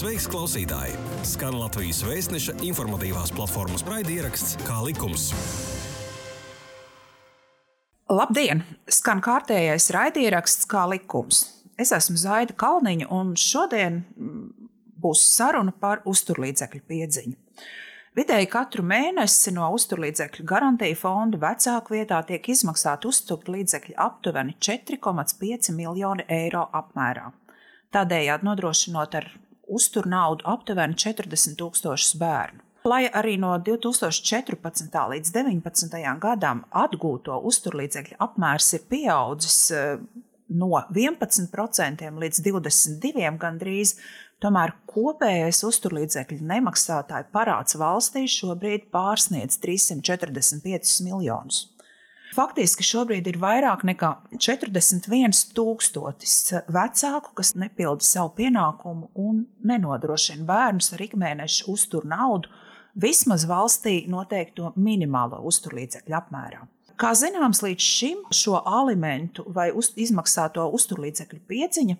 Sveiks, klausītāji! Skan Latvijas vēstneša informatīvās platformas raidieraksts Kā likums. Labdien! Skan kārtējais raidieraksts Kā likums. Es esmu Zaida Kalniņa, un šodien mm, būs saruna par uzturlīdzekļu piedziņu. Vidēji katru mēnesi no uzturlīdzekļu garantija fonda vecāku vietā tiek izmaksāta uzturlīdzekļi aptuveni 4,5 miljoni eiro apmērā. Tādējādi nodrošinot ar uzturnaudu aptuveni 40 tūkstošus bērnu. Lai arī no 2014. līdz 2019. gadam atgūto uzturlīdzekļu apmērs ir pieaudzis eh, no 11% līdz 22% gandrīz, tomēr kopējais uzturlīdzekļu nemaksātāju parāds valstī šobrīd pārsniedz 345 miljonus. Faktiski šobrīd ir vairāk nekā 41,000 vecāku, kas nepilda savu pienākumu un nenodrošina bērnus ar ikmēneša uzturu naudu vismaz valstī noteikto minimālo uzturlīdzekļu apmērā. Kā zināms, līdz šim šo alimentu vai uz, izmaksāto uzturlīdzekļu piedziņa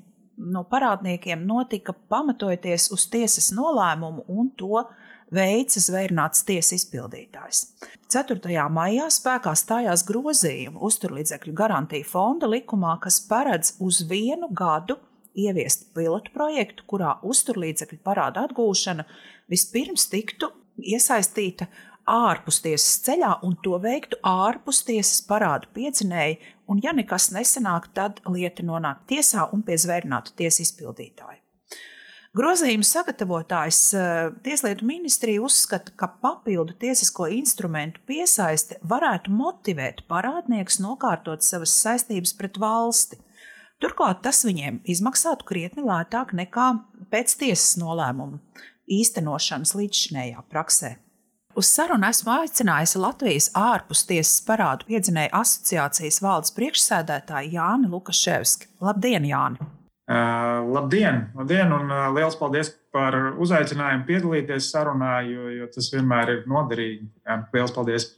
no parādniekiem notika pamatojoties uz tiesas nolēmumu un to veica zvērnāts tiesas izpildītājs. 4. maijā spēkā stājās grozījumi uzturlīdzekļu garantija fonda likumā, kas paredz uz vienu gadu ieviest pilotu projektu, kurā uzturlīdzekļu parāda atgūšana vispirms tiktu iesaistīta ārpus tiesas ceļā un to veiktu ārpus tiesas parādu piedzinēji, un ja nekas nesanāk, tad lieta nonāk tiesā un pie zvērnāta tiesas izpildītāja. Grozījuma sagatavotājs eh, Tieslietu ministrija uzskata, ka papildu tiesisko instrumentu piesaiste varētu motivēt parādniekus nokārtot savas saistības pret valsti. Turklāt tas viņiem izmaksātu krietni lētāk nekā pēc tiesas nolēmuma īstenošanas līdzšinējā praksē. Uz sarunu esmu aicinājusi Latvijas ārpus tiesas parādu piedzinēju asociācijas valdes priekšsēdētāju Jāni Lukaševski. Labdien, Jāni! Uh, labdien, labdien, un uh, liels paldies par uzaicinājumu piedalīties sarunā, jo, jo tas vienmēr ir noderīgi. Jā, liels paldies!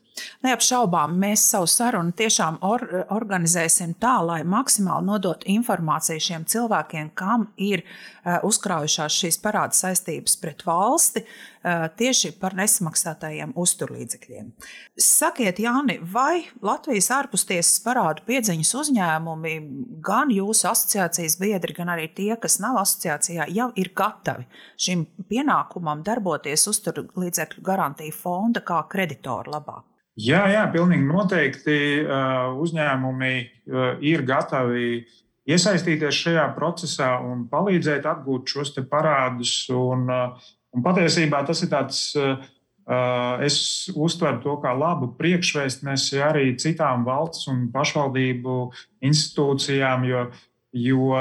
Neapšaubām, mēs savu sarunu tiešām or, organizēsim tā, lai maksimāli nodotu informāciju šiem cilvēkiem, kam ir uh, uzkrājušās šīs parāda saistības pret valsti tieši par nesamaksātajiem uzturlīdzekļiem. Sakiet, Jāni, vai Latvijas ārpustiesas parādu piedziņas uzņēmumi, gan jūsu asociācijas biedri, gan arī tie, kas nav asociācijā, jau ir gatavi šim pienākumam darboties uzturlīdzekļu garantiju fonda kā kreditoru labā? Jā, jā, pilnīgi noteikti uzņēmumi ir gatavi iesaistīties šajā procesā un palīdzēt atgūt šos parādus. Un, un patiesībā tas ir tāds, es uztveru to kā labu priekšvēstnesi arī citām valsts un pašvaldību institūcijām, jo, jo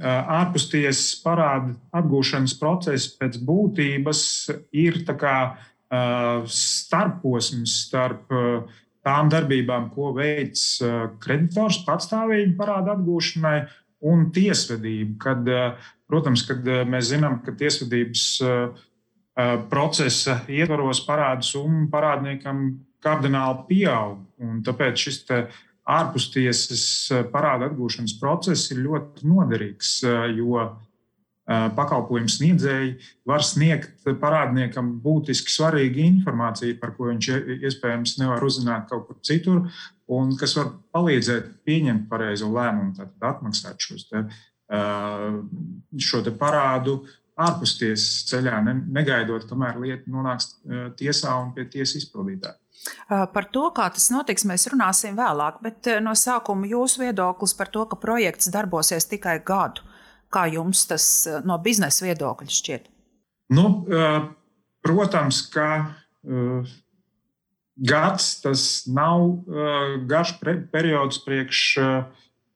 ārpustiesas parāda atgūšanas process pēc būtības ir starposms starp tām darbībām, ko veids kreditors patstāvīgi parāda atgūšanai, un tiesvedību. Kad, protams, kad mēs zinām, ka tiesvedības procesa ietvaros parādu summa parādniekam kardināli pieaug. Tāpēc šis ārpustiesas parāda atgūšanas process ir ļoti noderīgs, jo pakalpojumu sniedzēji var sniegt parādniekam būtiski svarīgu informāciju, par ko viņš iespējams nevar uzzināt kaut kur citur, un kas var palīdzēt pieņemt pareizo lēmumu, tātad atmaksāt šos te, šo te parādu ārpus tiesas ceļā, negaidot, kamēr lieta nonāks tiesā un pie tiesas izpildītāja. Par to, kā tas notiks, mēs runāsim vēlāk, bet no sākuma jūsu viedoklis par to, ka projekts darbosies tikai gadu. Kā jums tas eh, no biznesa viedokļa šķiet? Nu, eh, protams, ka eh, gads tas nav garš periods priekš,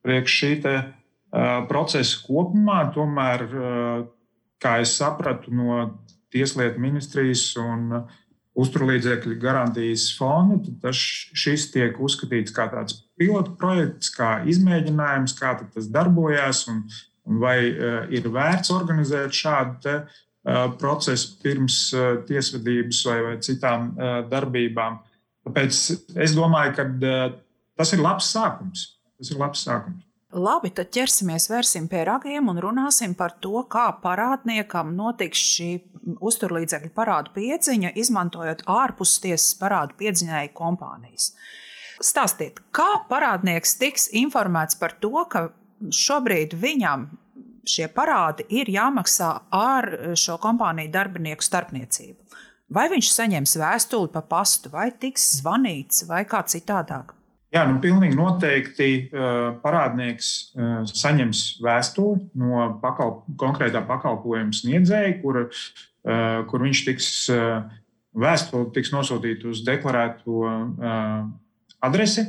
priekš šī procesa kopumā. Tomēr, kā es sapratu no Tieslietu ministrijas un uzturlīdzekļu garantijas fonda, tad šis tiek uzskatīts kā tāds pilotu projekts, kā izmēģinājums, kā tas darbojas. Un, vai eh, ir vērts organizēt šādu eh, procesu pirms tiesvedības vai, vai citām darbībām. Tāpēc es domāju, ka tas ir labs sākums. Tas ir labs sākums. Labi, tad ķersimies vērsim pie ragiem un runāsim par to, kā parādniekam notiks šī uzturlīdzekļu parādu piedziņa, izmantojot ārpus tiesas parādu piedziņai kompānijas. Stāstiet, kā parādnieks tiks informēts par to, ka šobrīd viņam šie parādi ir jāmaksā ar šo kompāniju darbinieku starpniecību? Vai viņš saņems vēstuli pa pastu, vai tiks zvanīts, vai kā citādāk? Jā, nu, pilnīgi noteikti parādnieks saņems vēstuli no pakal, konkrētā pakalpojuma sniedzēja, kur, kur viņš tiks, vēstuli tiks nosūtīta uz deklarēto adresi.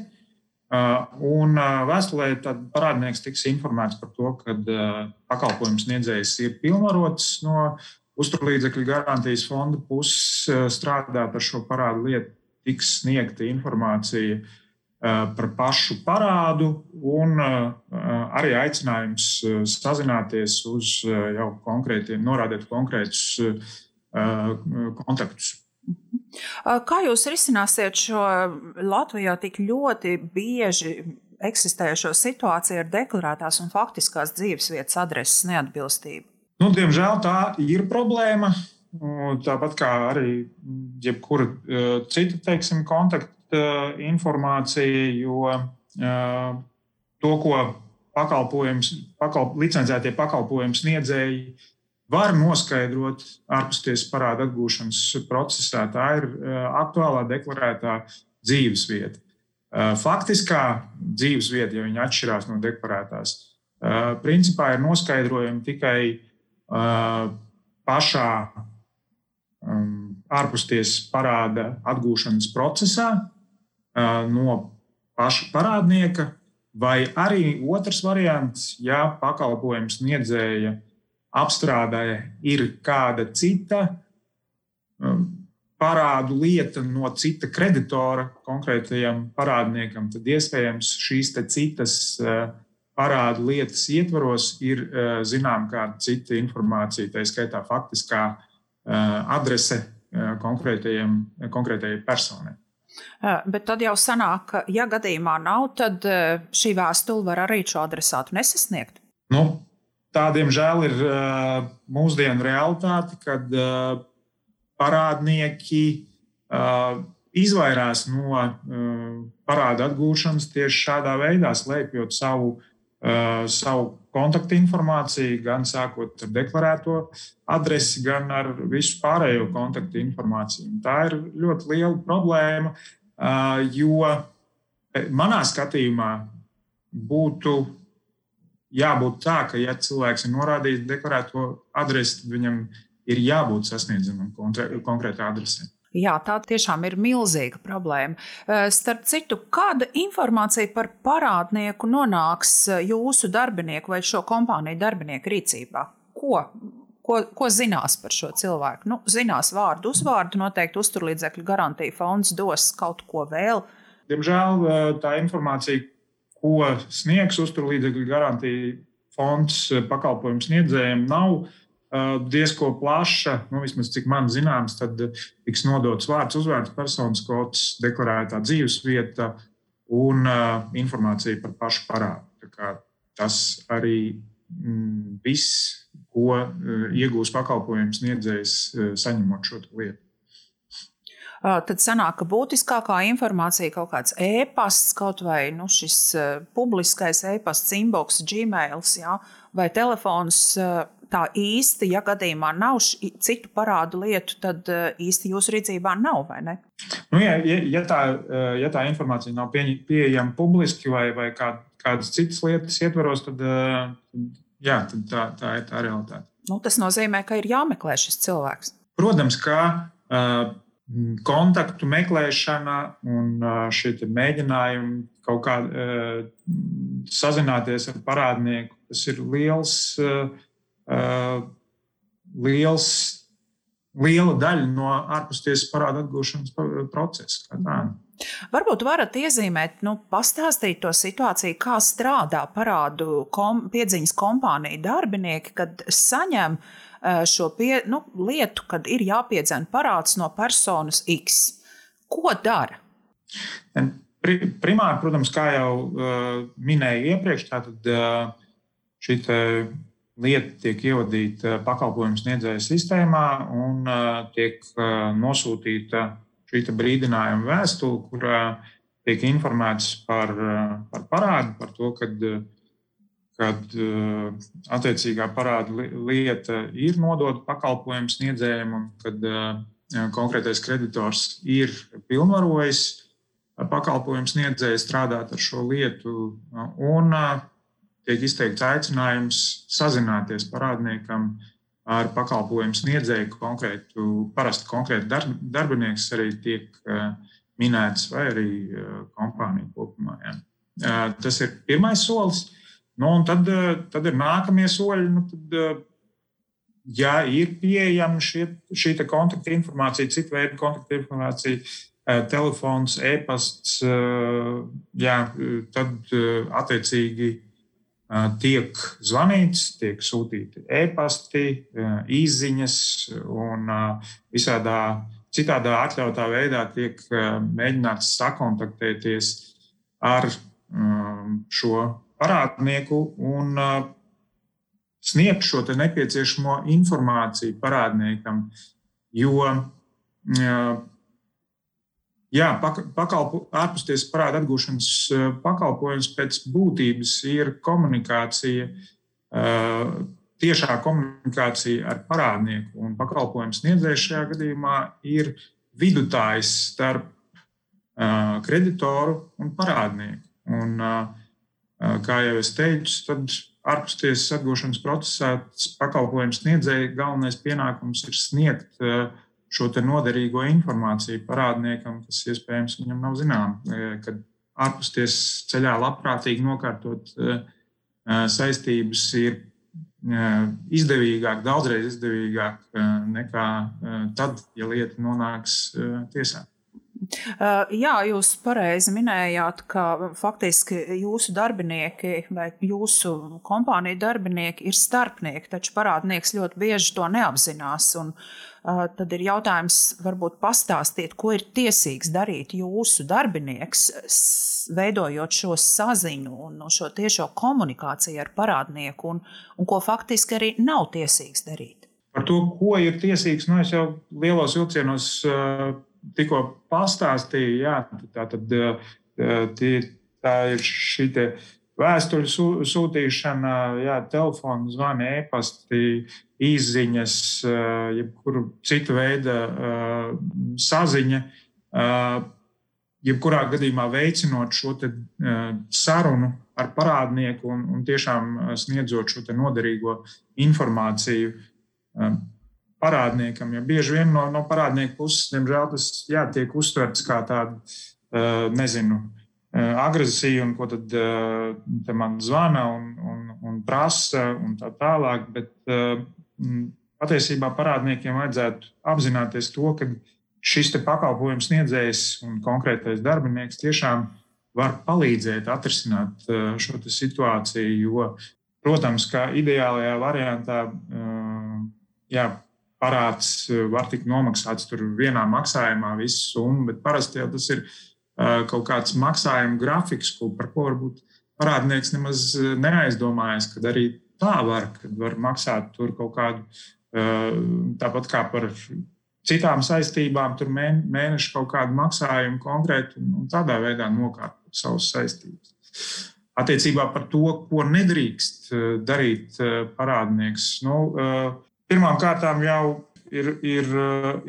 Un vēstulē parādnieks tiks informēts par to, ka pakalpojums sniedzējs ir pilnvarots no uzturlīdzekļu garantijas fonda puses strādāt ar šo parādu lietu, tiks sniegta informācija uh, par pašu parādu, un eh, arī aicinājums eh, sazināties uz jau konkrētiem, norādīt konkrētus kontaktus. Kā jūs risināsiet šo Latvijā tik ļoti bieži eksistējošo situāciju ar deklarētās un faktiskās dzīvesvietas adreses neatbilstību? Nu, diemžēl tā ir problēma. Tāpat kā arī jebkura cita teiksim, kontakta informācija, jo to, ko pakalpojums, pakal, licencētie pakalpojumu sniedzēji var noskaidrot ārpusties parāda atgūšanas procesā, tā ir aktuālā deklarētā dzīvesvieta. Faktiskā dzīvesvieta, ja viņa atšķirās no deklarētās, principā ir noskaidrojama tikai pašā ārpusties parāda atgūšanas procesā, no paša parādnieka, vai arī otrs variants, ja pakalpojums sniedzēja apstrādē ir kāda cita parādu lieta no cita kreditora konkrētajam parādniekam, tad iespējams šīs citas parādu lietas ietvaros ir zinām kāda cita informācija, tā skaitā faktiskā adrese konkrētajai personai. Bet tad jau sanāk, ka, ja gadījumā nav, tad šī vēstule var arī šo adresātu nesasniegt. Nu, tā, diemžēl, ir mūsdienu realitāte, kad parādnieki izvairās no parāda atgūšanas tieši šādā veidā, slēpjot savu, savu kontaktinformāciju, gan sākot ar deklarēto adresi, gan ar visu pārējo kontaktinformāciju. Tā ir ļoti liela problēma, jo manā skatījumā būtu jābūt tā, ka, ja cilvēks ir norādījis deklarēto adresi, tad viņam ir jābūt sasniedzamam konkrētā adresē. Jā, tā tiešām ir milzīga problēma. Eh, starp citu, kāda informācija par parādnieku nonāks eh, jūsu darbinieku vai šo kompāniju darbinieku rīcībā? Ko, ko, ko zinās par šo cilvēku? Nu, zinās vārdu, uzvārdu, noteikti uzturlīdzekļu garantija fonds dos kaut ko vēl. Diemžēl eh, tā informācija, ko sniegs uzturlīdzekļu garantija fonds pakalpojumu sniedzējiem, nav diezko plaša, nu, vismaz cik man zināms, tad tiks nodots vārds, uzvārds, personas kods, deklarētā dzīves vieta un uh, informācija par pašu parādu. Tas arī mm, viss, ko uh, iegūs pakalpojums sniedzējs, uh, saņemot šo lietu. Tad sanāk, ka būtiskākā informācija kaut kāds e-pasts, kaut vai nu, šis publiskais e-pasts, inbox, gmail, ja, vai telefons tā īsti, ja gadījumā nav citu parādu lietu, tad eh, īsti jūsu rīcībā nav, vai ne? Nu, ja, ja, tā, eh, ja tā informācija nav pie, pieejama publiski vai, vai kā, kādas citas lietas ietvaros, tad, eh, jā, tad tā, tā ir tā realitāte. Nu, tas nozīmē, ka ir jāmeklē šis cilvēks. Protams, ka uh, kontaktu meklēšana un šie mēģinājumi kaut kā sazināties ar parādnieku, tas ir liels liels, liela daļa no ārpustiesas parāda atgūšanas procesa. Varbūt varat iezīmēt, nu, pastāstīt to situāciju, kā strādā parādu kom, piedziņas kompāniju darbinieki, kad saņem šo pie, nu, lietu, kad ir jāpiedzena parāds no personas X. Ko dara? primāri, protams, kā jau minēju iepriekš, tātad šī lieta tiek ievadīta pakalpojumu sniedzēja sistēmā un tiek nosūtīta šī brīdinājuma vēstule, kurā tiek informēts par, par parādu, par to, kad, kad attiecīgā parāda lieta ir nodota pakalpojumu sniedzējiem un kad konkrētais kreditors ir pilnvarojis pakalpojumu sniedzēju strādāt ar šo lietu. Un, tiek izteikts aicinājums sazināties parādniekam ar pakalpojumu sniedzēju konkrētu, parasti konkrēti darb, darbinieks arī tiek uh, minēts, vai arī uh, kompānija kopumā. Ja. Uh, tas ir pirmais solis. Nu, un tad, tad ir nākamie soļi. Nu, tad, ja ir pieejama šie, šī kontakta informācija, citu veidu kontakta informācija, telefons, e-pasts, jā, tad attiecīgi tiek zvanīts, tiek sūtīti e-pasti, īsiņas un visādā citādā atļautā veidā tiek mēģināts sakontaktēties ar šo parādnieku un sniegt šo nepieciešamo informāciju parādniekam. Jo Jā, pakalpo, ārpustiesas parāda atgūšanas eh, pakalpojums pēc būtības ir komunikācija, eh, tiešā komunikācija ar parādnieku. Un pakalpojumu sniedzējs šajā gadījumā ir vidutājs starp eh, kreditoru un parādnieku. Un, kā jau es teicu, tad ārpustiesas atgūšanas procesā pakalpojumu sniedzēja galvenais pienākums ir sniegt uh, šo noderīgo informāciju parādniekam, kas iespējams viņam nav zināms. E, kad ārpusties ceļā labprātīgi nokārtot e, e, saistības ir izdevīgāk, daudzreiz izdevīgāk nekā tad, ja lieta nonāks tiesā. Jā, jūs pareizi minējāt, ka faktiski jūsu darbinieki vai jūsu kompāniju darbinieki ir starpnieki, taču parādnieks ļoti bieži to neapzinās. Un, uh, tad ir jautājums, varbūt pastāstiet, ko ir tiesīgs darīt jūsu darbinieks, veidojot šo saziņu un šo tiešo komunikāciju ar parādnieku, un, un ko faktiski arī nav tiesīgs darīt. Par to, ko ir tiesīgs, nu, es jau lielos vilcienos uh, tikko pastāstīju. Jā, tā, tad, uh, tie, tā ir šī vēstuļu sūtīšana, jā, telefona zvani, e-pasti, izziņas, jebkura cita veida saziņa, jebkurā gadījumā veicinot šo te, sarunu ar parādnieku un, un tiešām sniedzot šo noderīgo informāciju parādniekam. Jo bieži vien no, no parādnieka puses, diemžēl, tas jā, tiek uztverts kā tāda, nezinu, agresija, un ko tad man zvana un, un, un prasa un tā tālāk. Bet patiesībā parādniekiem vajadzētu apzināties to, ka šis pakalpojums sniedzējs un konkrētais darbinieks tiešām var palīdzēt atrisināt šo situāciju. Jo, protams, ka ideālajā variantā jā, parāds var tikt nomaksāts vienā maksājumā, visu summu, bet parasti jau tas ir kaut kāds maksājuma grafiks, ko, par ko varbūt parādnieks nemaz neaizdomājas, kad arī tā var, kad var maksāt tur kaut kādu, tāpat kā par citām saistībām, tur mēnešu kaut kādu maksājumu konkrēti un tādā veidā nokārtot savas saistības. Attiecībā par to, ko nedrīkst darīt parādnieks. Nu, Pirmkārt, jau ir, ir,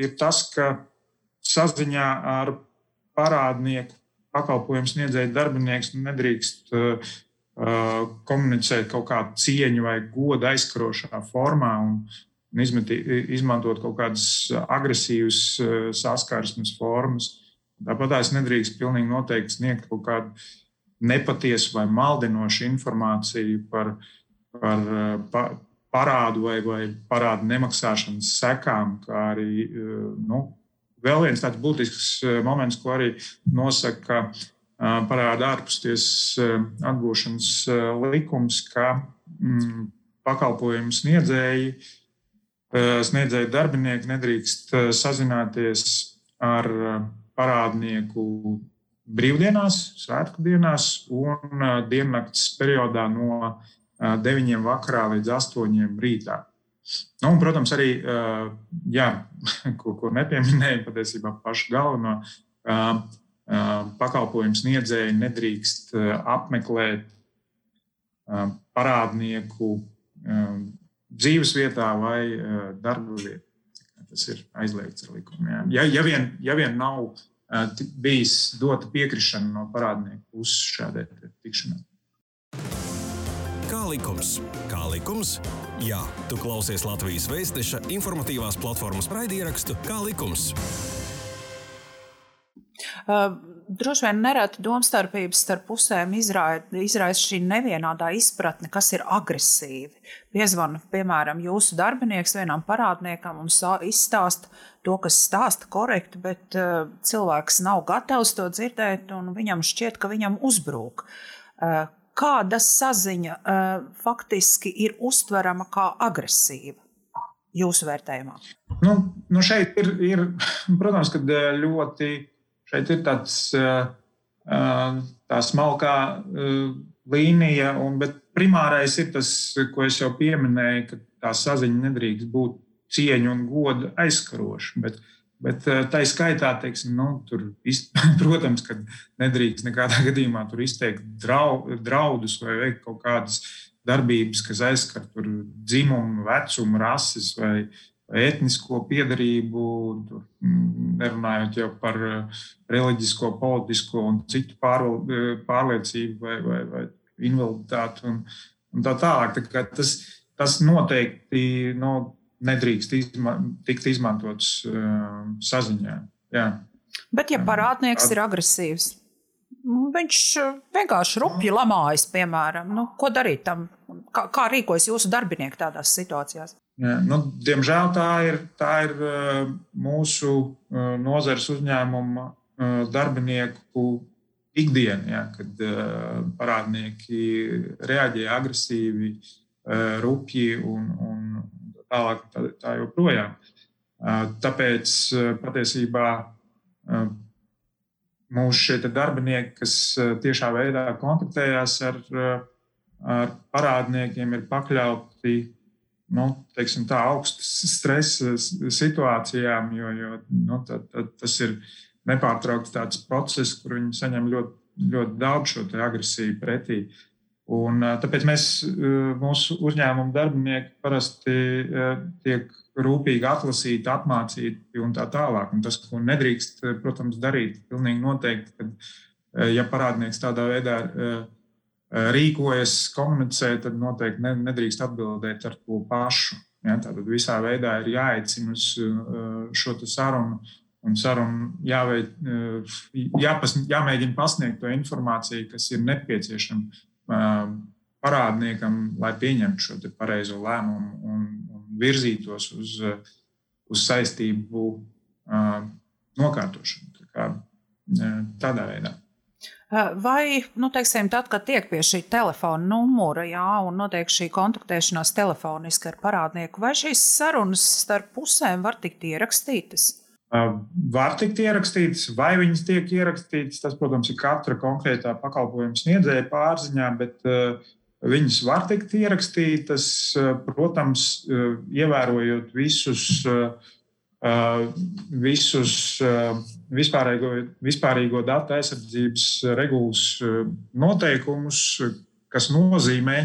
ir tas, ka saziņā ar parādnieku pakalpojumu sniedzēju darbinieks nedrīkst uh, komunicēt kaut kādu cieņu vai godu aizkarošā formā un, un izmeti, izmantot kaut kādas agresīvas uh, saskarsmes formas. Tāpat tās nedrīkst pilnīgi noteikti sniegt kaut kādu nepatiesu vai maldinošu informāciju par, par uh, pa, parādu vai, vai parādu nemaksāšanas sekām, kā arī uh, nu, Vēl viens tāds būtisks eh, moments, ko arī nosaka eh, parāda ārpusties eh, atgūšanas likums, ka mm, pakalpojumu sniedzēji, sniedzēji darbinieki nedrīkst sazināties ar parādnieku brīvdienās, svētku dienās un diennakts periodā no 9 vakarā līdz 8 rītā. Nu, un, protams, arī, jā, ko, ko nepieminēju, patiesībā pašu galveno pakalpojumu sniedzēji nedrīkst apmeklēt parādnieku dzīves vietā vai darba vietā. Tas ir aizliegts ar likumu. Jā. Ja, ja, vien, ja vien nav bijis dota piekrišana no parādnieku puses šādai tikšanai. Likums? Kā likums? Jā, tu klausies Latvijas Vēstneša informatīvās platformas raidierakstu Kā likums. Uh, droši vien nereti domstarpības starp pusēm izraisa šī nevienādā izpratne, kas ir agresīvi. Piezvana, piemēram, jūsu darbinieks vienam parādniekam un izstāsta to, kas stāsta korekti, bet uh, cilvēks nav gatavs to dzirdēt, un viņam šķiet, ka viņam uzbrūk. Uh, kāda saziņa uh, faktiski ir uztverama kā agresīva jūsu vērtējumā? Nu, nu šeit ir, ir, protams, ļoti Šeit ir tāds, tā smalkā līnija, un, bet primārais ir tas, ko es jau pieminēju, ka tā saziņa nedrīkst būt cieņa un goda aizskaroša. Bet, bet tā ir skaitā, teiksim, nu, tur, protams, ka nedrīkst nekādā gadījumā izteikt draudus vai veikt kaut kādas darbības, kas aizskar dzimumu, vecumu, rases vai, etnisko piedarību, mm, nerunājot jau par eh, reliģisko, politisko un citu eh, pārliecību vai, vai, vai invaliditāti un, un tā tālāk. Tā tas, tas noteikti nu, nedrīkst izma tikt izmantots uh, saziņā. Jā. Bet, ja parādnieks ir agresīvs, viņš vienkārši rupji lamājas, piemēram, nu, ko darīt tam? Kā, kā rīkojas jūsu darbinieki tādās situācijās? Nu, diemžēl tā ir, tā ir eh, mūsu eh, nozares uzņēmuma darbinieku ikdiena, ja, kad parādnieki reaģē agresīvi, rupji un, un tālāk. Tā, tā joprojām. Tāpēc patiesībā mūsu šie darbinieki, kas tiešā veidā kontaktējās ar, ar parādniekiem, ir pakļauti nu, teiksim, tā augstas stresa situācijām, jo, jo nu, tad, tad tas ir nepārtraukts process, kur viņi saņem ļoti, ļoti daudz šo agresiju pretī. Un, tāpēc mēs, mūsu uzņēmuma darbinieki parasti tiek rūpīgi atlasīti, apmācīti un tā tālāk. Un tas, ko nedrīkst, protams, darīt, pilnīgi noteikti, kad ja parādnieks tādā veidā Eh, rīkojas, komunicē, tad noteikti nedrīkst atbildēt ar to pašu. Ja, tātad visā veidā ir jāaicina uz eh, šo sarunu, un sarunu jāveid, eh, jāpas, jāmēģina pasniegt to informāciju, kas ir nepieciešama parādniekam, lai pieņemtu šo pareizo lēmumu un, un virzītos uz, uz saistību nokārtošanu. Tā kā, tādā veidā. Vai, nu, teiksim, tad, kad tiek pie šī telefona numura, jā, un notiek šī kontaktēšanās telefoniski ar parādnieku, vai šīs sarunas starp pusēm var tikt ierakstītas? Var tikt ierakstītas, vai viņas tiek ierakstītas. Tas, protams, ir katra konkrētā pakalpojuma sniedzēja pārziņā, bet viņas var tikt ierakstītas, protams, ievērojot visus visus vispārīgo, vispārīgo datu aizsardzības regulas noteikumus, kas nozīmē,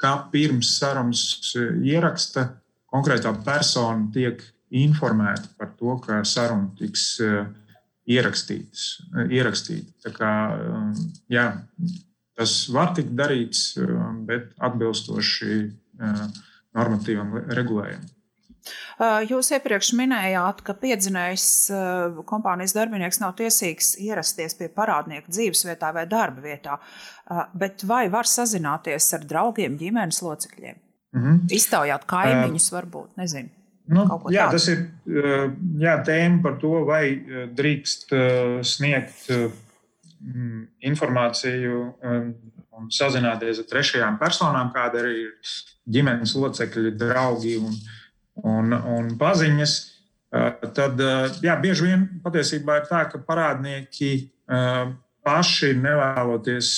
ka pirms sarunas ieraksta konkrētā persona tiek informēta par to, ka saruna tiks ierakstīta. Kā, um, jā, tas var tikt darīts, bet atbilstoši normatīvam regulējumam. Jūs iepriekš minējāt, ka piedzinējs kompānijas darbinieks nav tiesīgs ierasties pie parādnieka dzīvesvietā vai darba vietā, bet vai var sazināties ar draugiem, ģimenes locekļiem? Mm -hmm. Iztaujāt kaimiņus, varbūt, nezinu. Nu, jā, tādu. tas ir jā, tēma par to, vai drīkst sniegt informāciju un sazināties ar trešajām personām, kāda ir ģimenes locekļi, draugi un, un, un paziņas, tad jā, bieži vien patiesībā ir tā, ka parādnieki paši nevēloties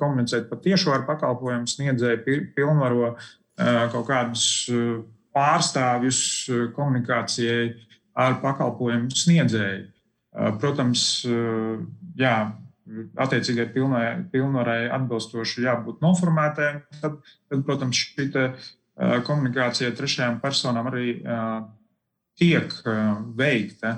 komunicēt patiešo ar pakalpojumu sniedzēju, pilnvaro kaut kādus pārstāvjus komunikācijai ar pakalpojumu sniedzēju. Protams, jā, attiecīgai pilnvarai atbilstoši jābūt noformētai. Tad, tad protams, šī komunikācija ar trešajām personām arī tiek veikta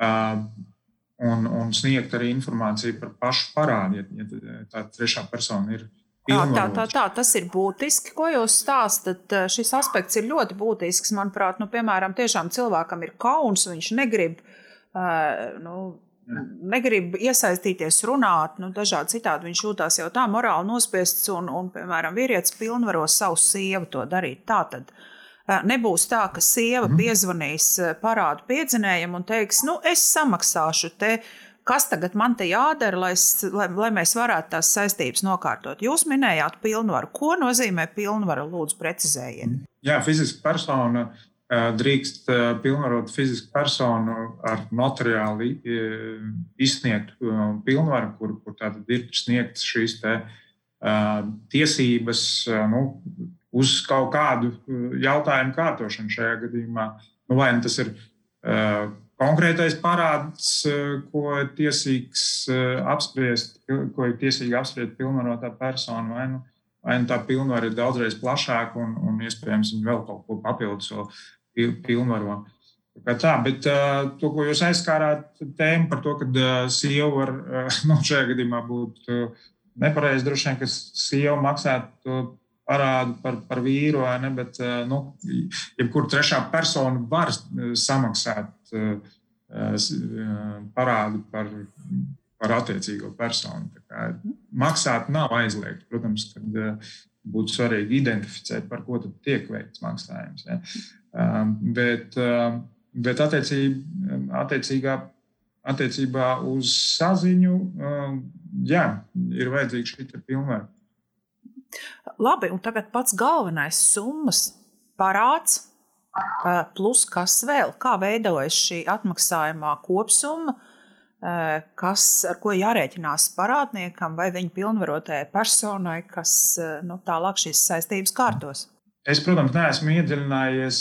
un, un sniegt arī informāciju par pašu parādu, ja, ja tā trešā persona ir. Jā, tā, tā, tā, tas ir būtiski, ko jūs stāstat. Šis aspekts ir ļoti būtisks. Manuprāt, nu, piemēram, tiešām cilvēkam ir kauns, viņš negrib, uh, nu, negrib iesaistīties, runāt, nu, dažādi citādi. Viņš jūtas jau tā morāli nospiests, un, un piemēram, vīrietis pilnvaro savu sievu to darīt. Tā tad Nebūs tā, ka sieva mm. piezvanīs parādu piedzinējiem un teiks, nu, es samaksāšu te. Kas tagad man te jādara, lai, lai, lai mēs varētu tās saistības nokārtot? Jūs minējāt pilnvaru. Ko nozīmē pilnvaru? Lūdzu, precizējiet. Jā, fiziska persona drīkst pilnvarot fizisku personu ar notariāli izsniegtu pilnvaru, kur, kur tātad ir sniegtas šīs te, tiesības. Nu, uz kaut kādu jautājumu kārtošanu šajā gadījumā. Nu, vai nu tas ir konkrētais parāds, uh, ko ir tiesīgs uh, apspriest, ko ir tiesīga apspriest pilnvarotā persona, vai nu, vai nu tā pilnvara ir daudzreiz plašāka un, un iespējams viņa vēl kaut ko papildus pilnvaro. Tā, bet uh, to, ko jūs aizskārāt, tēma par to, ka sieva var nu, šajā gadījumā būt nepareizi, droši vien, ka sieva maksātu parādu par, par vīru, ne, bet eh, nu, jebkura trešā persona var eh, samaksāt eh, parādu par, par attiecīgo personu. Maksāt nav aizliegts. Protams, kad būtu svarīgi identificēt, par ko tiek veikts maksājums. Ja. Bet, bet attiecībā, attiecīgā, attiecībā uz saziņu, jā, ir vajadzīga šī pilnvaru. Labi, un tagad pats galvenais summas parāds, plus kas vēl, kā veidojas šī atmaksājumā kopsumma, kas, ar ko jārēķinās parādniekam vai viņa pilnvarotajai personai, kas nu, tālāk šīs saistības kārtos. Es, protams, neesmu iedziļinājies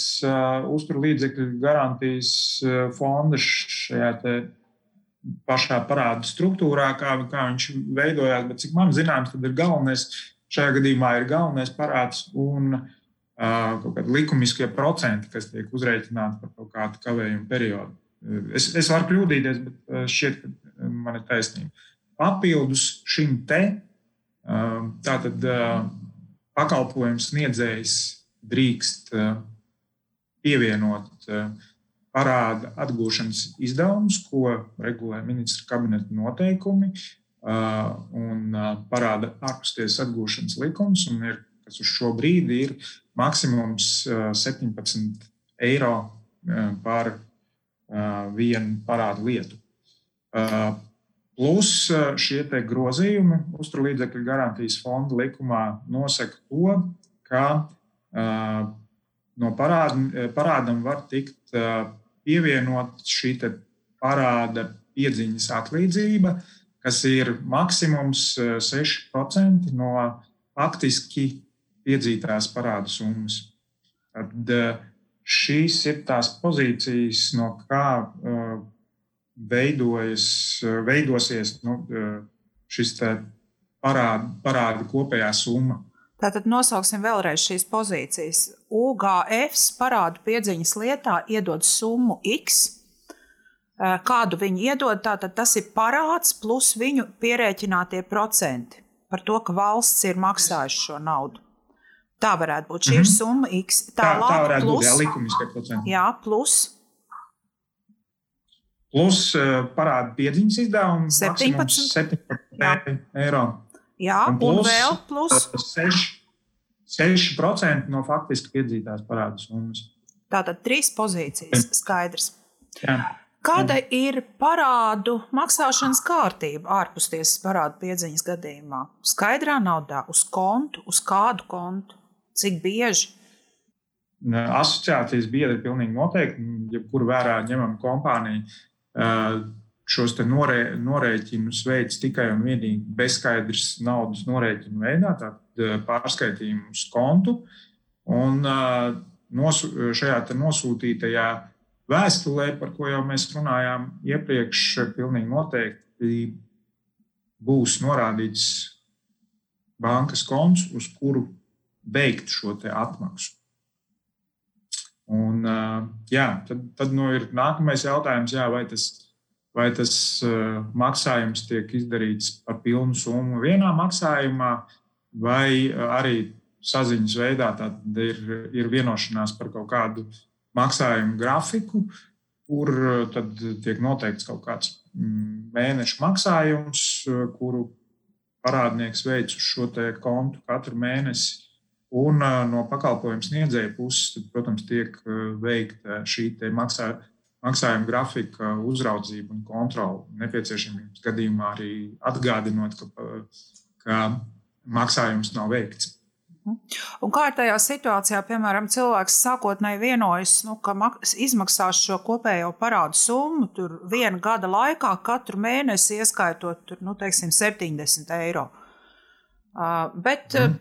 uzturlīdzekļu garantijas fonda šajā pašā parāda struktūrā, kā, kā viņš veidojās, bet cik man zināms, tad ir galvenais Šajā gadījumā ir galvenais parāds un uh, kaut kādi likumiskie procenti, kas tiek uzrēķināti par kaut kādu kavējumu periodu. Es, es varu kļūdīties, bet šķiet, ka man ir taisnība. Papildus šim te tātad pakalpojums sniedzējs drīkst pievienot parāda atgūšanas izdevumus, ko regulē ministra kabineta noteikumi, un parāda ārpustiesas atgūšanas likums, un ir, kas uz šo brīdi ir maksimums 17 eiro par vienu parādu lietu. Plus šie grozījumi uzturlīdzekļu garantijas fonda likumā nosaka to, ka no parāda, parādam var tikt pievienot šī parāda piedziņas atlīdzība, kas ir maksimums 6% eh, no faktiski piedzītās parādu summas. Tad eh, šīs ir tās pozīcijas, no kā eh, veidojas, veidosies nu, šis parāda, parāda kopējā summa. Tātad nosauksim vēlreiz šīs pozīcijas. UGF parādu piedziņas lietā iedod summu X Eh, kādu viņi iedod, tātad tas ir parāds plus viņu pierēķinātie procenti par to, ka valsts ir maksājusi šo naudu. Tā varētu būt. Šī mm -hmm. summa X. Tālāk, tā, tā varētu plus, būt jā, likumiskie procenti. Jā, plus. Plus uh, parāda piedziņas izdevumi 17, 17 eiro. Jā, un, plus, un vēl plus 6, 6% no faktiski piedzītās parādu summas. Tātad trīs pozīcijas. Skaidrs. Jā. Kāda ir parādu maksāšanas kārtība ārpus tiesas parādu piedziņas gadījumā? Skaidrā naudā, uz kontu, uz kādu kontu, cik bieži? Asociācijas biedri pilnīgi noteikti, jebkuru vērā ņemam kompāniju. šos norē, norēķinus veids tikai un vienīgi bezskaidrs naudas norēķinu veidā, tātad pārskaitījumu uz kontu. Un nosu, šajā nosūtītajā vēstulē, par ko jau mēs runājām iepriekš, pilnīgi noteikti būs norādīts bankas konts, uz kuru veikt šo atmaksu. Un, jā, tad tad nu, ir nākamais jautājums, jā, vai tas, vai tas maksājums tiek izdarīts par pilnu summu vienā maksājumā, vai arī saziņas veidā ir, ir vienošanās par kaut kādu maksājumu grafiku, kur tad tiek noteikts kaut kāds mm, mēneša maksājums, kuru parādnieks veic uz šo kontu katru mēnesi. Un no pakalpojumu sniedzēja puses, tad, protams, tiek veikta šī maksā, maksājuma grafika uzraudzība un kontrole. Nepieciešamības gadījumā arī atgādinot, ka, ka maksājums nav veikts. Un kā ir tajā situācijā, piemēram, cilvēks sākotnēji vienojas, nu, ka izmaksās šo kopējo parādu summu tur viena gada laikā, katru mēnesi ieskaitot tur, nu, teiksim, 70 eiro. Uh, bet mm.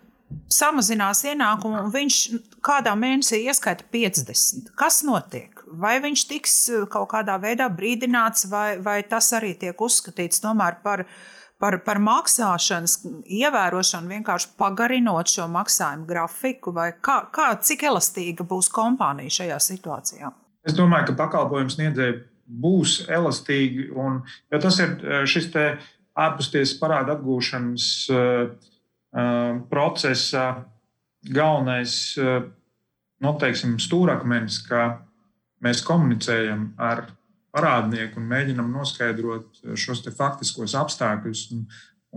Samazinās ienākumu, un viņš kādā mēnesī ieskaita 50. Kas notiek? Vai viņš tiks kaut kādā veidā brīdināts, vai, vai tas arī tiek uzskatīts tomēr par par, par maksāšanas ievērošanu, vienkārši pagarinot šo maksājumu grafiku, vai kā, kā, cik elastīga būs kompānija šajā situācijā? Es domāju, ka pakalpojumu sniedzēji būs elastīgi, un ja tas ir eh, šis ārpusties parāda atgūšanas uh, procesa galvenais, uh, noteiksim, stūrakmenis, ka mēs komunicējam ar parādnieku un mēģinam noskaidrot eh, šos faktiskos apstākļus un,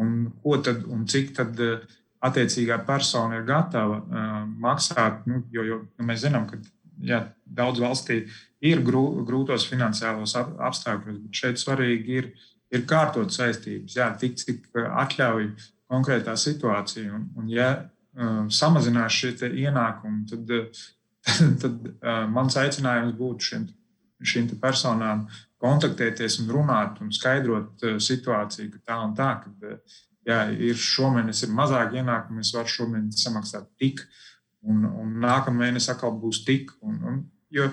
un tad un cik tad eh, attiecīgā persona ir gatava uh, maksāt. Nu, jo, jo nu, mēs zinām, ka jā, daudz valstī ir grū, grūtos finansiālos ap, apstākļos, bet šeit svarīgi ir, ir kārtot saistības, jā, tik cik atļauj konkrētā situācija. Un, un ja uh, samazinās šie ienākumi, tad, tad, tad uh, mans aicinājums būtu šiem šīm personām kontaktēties un runāt un skaidrot uh, situāciju, ka tā un tā, ka uh, jā, ir šomēnes ir mazāk ienākumu, es varu šomēnes samaksāt tik, un, un nākamā mēnesī atkal būs tik. Un, un, jo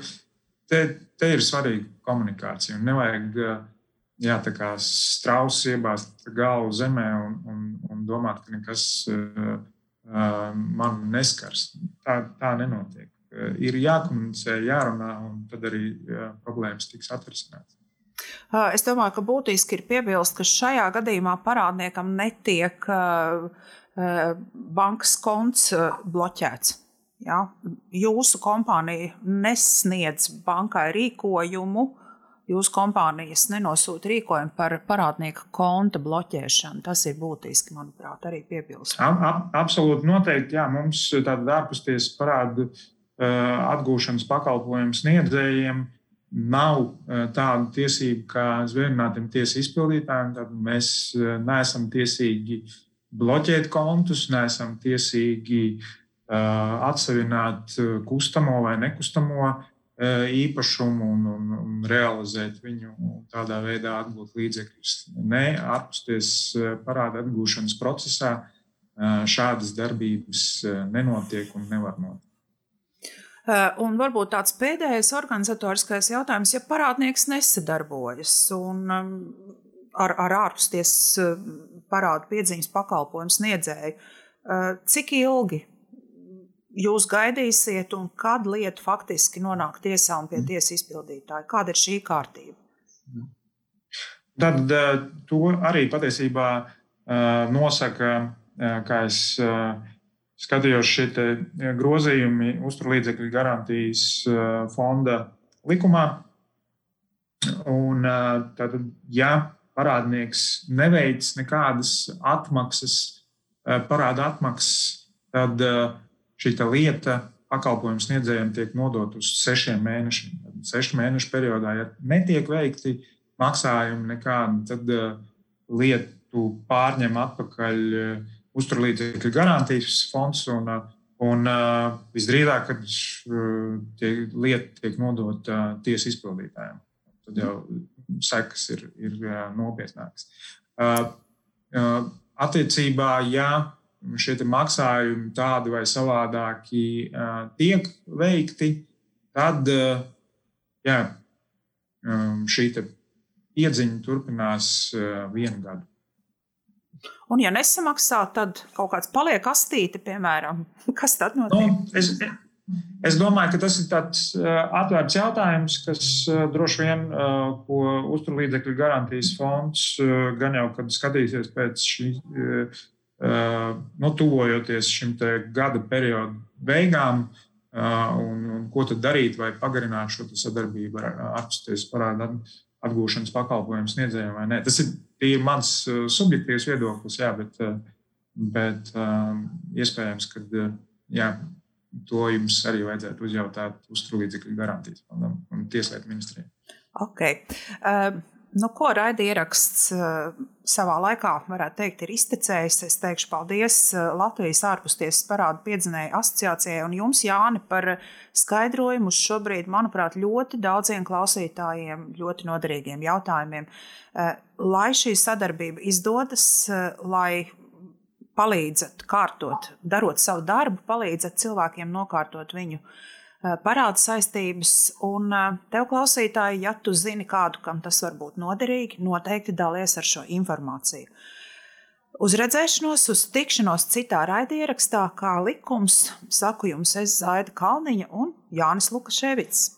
te, te ir svarīga komunikācija un nevajag uh, jā, tā kā strauss iebāzt galvu zemē un, un, un domāt, ka nekas uh, uh, man neskars. Tā, tā nenotiek. Ir jākomunicē, jārunā, un tad arī jā, problēmas tiks atrisinātas. Es domāju, ka būtiski ir piebilst, ka šajā gadījumā parādniekam netiek bankas konts bloķēts. Ja? Jūsu kompānija nesniedz bankai rīkojumu, jūsu kompānijas nenosūta rīkojumu par parādnieka konta bloķēšanu. Tas ir būtiski, manuprāt, arī piebilst. Ab, ab, absolūti noteikti. Jā, mums tāda ārpusties parāda Eh, atgūšanas pakalpojumu sniedzējiem nav eh, tāda tiesība kā zvērnātiem tiesu izpildītājiem. Tad mēs eh, neesam tiesīgi bloķēt kontus, neesam tiesīgi atsevināt kustamo vai nekustamo īpašumu un, un, un realizēt viņu tādā veidā, atgūt līdzekļus. Nē, ārpusties parāda atgūšanas procesā šādas darbības nenotiek un nevar notikt. Un varbūt tāds pēdējais organizatoriskais jautājums, ja parādnieks nesadarbojas un um, ar, ar ārpusties parādu piedziņas pakalpojumu sniedzēju, cik ilgi jūs gaidīsiet un kad lieta faktiski nonāk tiesā un pie mm. tiesas izpildītāja? Kāda ir šī kārtība? Tad to arī patiesībā nosaka, kā es skatījos šie grozījumi uzturlīdzekļu garantijas fonda likumā. Un, tātad, ja parādnieks neveic nekādas atmaksas, parāda atmaksas, tad šī lieta pakalpojumu sniedzējiem tiek nodot uz sešiem mēnešiem. Tad sešu mēnešu periodā, ja netiek veikti maksājumi nekādi, tad lietu pārņem atpakaļ uh, uzturlīdzekļu garantijas fonds. Un, un visdrīzāk, kad tie lieta tiek nodota tiesu izpildītājiem. Tad jau sekas ir, ir nopietnākas. Attiecībā, ja šie maksājumi tādi vai savādāki tiek veikti, tad jā, šī iedziņa turpinās vienu gadu. Un, ja nesamaksā, tad kaut kāds paliek astīti, piemēram. Kas tad notiek? Nu, es, Es domāju, ka tas ir tāds atvērts jautājums, kas droši vien, ko uzturlīdzekļu garantijas fonds gan jau, kad skatīsies pēc šī, nu, tuvojoties šim gada periodu beigām, un, un ko tad darīt, vai pagarināt šo sadarbību ar atpūsties parādu atgūšanas pakalpojumu sniedzējiem vai nē. Tas ir, ir mans subjektīvs viedoklis, jā, bet, bet iespējams, ka jā, to jums arī vajadzētu uzjautāt uzturlīdzekļu garantijas fondam un tieslietu ministrijai. Okay. Uh, nu, ko raida ieraksts uh, savā laikā, varētu teikt, ir iztecējis. Es teikšu paldies uh, Latvijas ārpustiesas parādu piedzinēju asociācijai un jums, Jāni, par skaidrojumu uz šobrīd, manuprāt, ļoti daudziem klausītājiem, ļoti noderīgiem jautājumiem. Uh, lai šī sadarbība izdodas, lai palīdzat kārtot, darot savu darbu, palīdzat cilvēkiem nokārtot viņu eh, parāda saistības. Un eh, tev, klausītāji, ja tu zini kādu, kam tas var būt noderīgi, noteikti dalies ar šo informāciju. Uz redzēšanos, uz tikšanos citā raidierakstā, kā likums, saku jums, es Zaida Kalniņa un Jānis Lukaševits.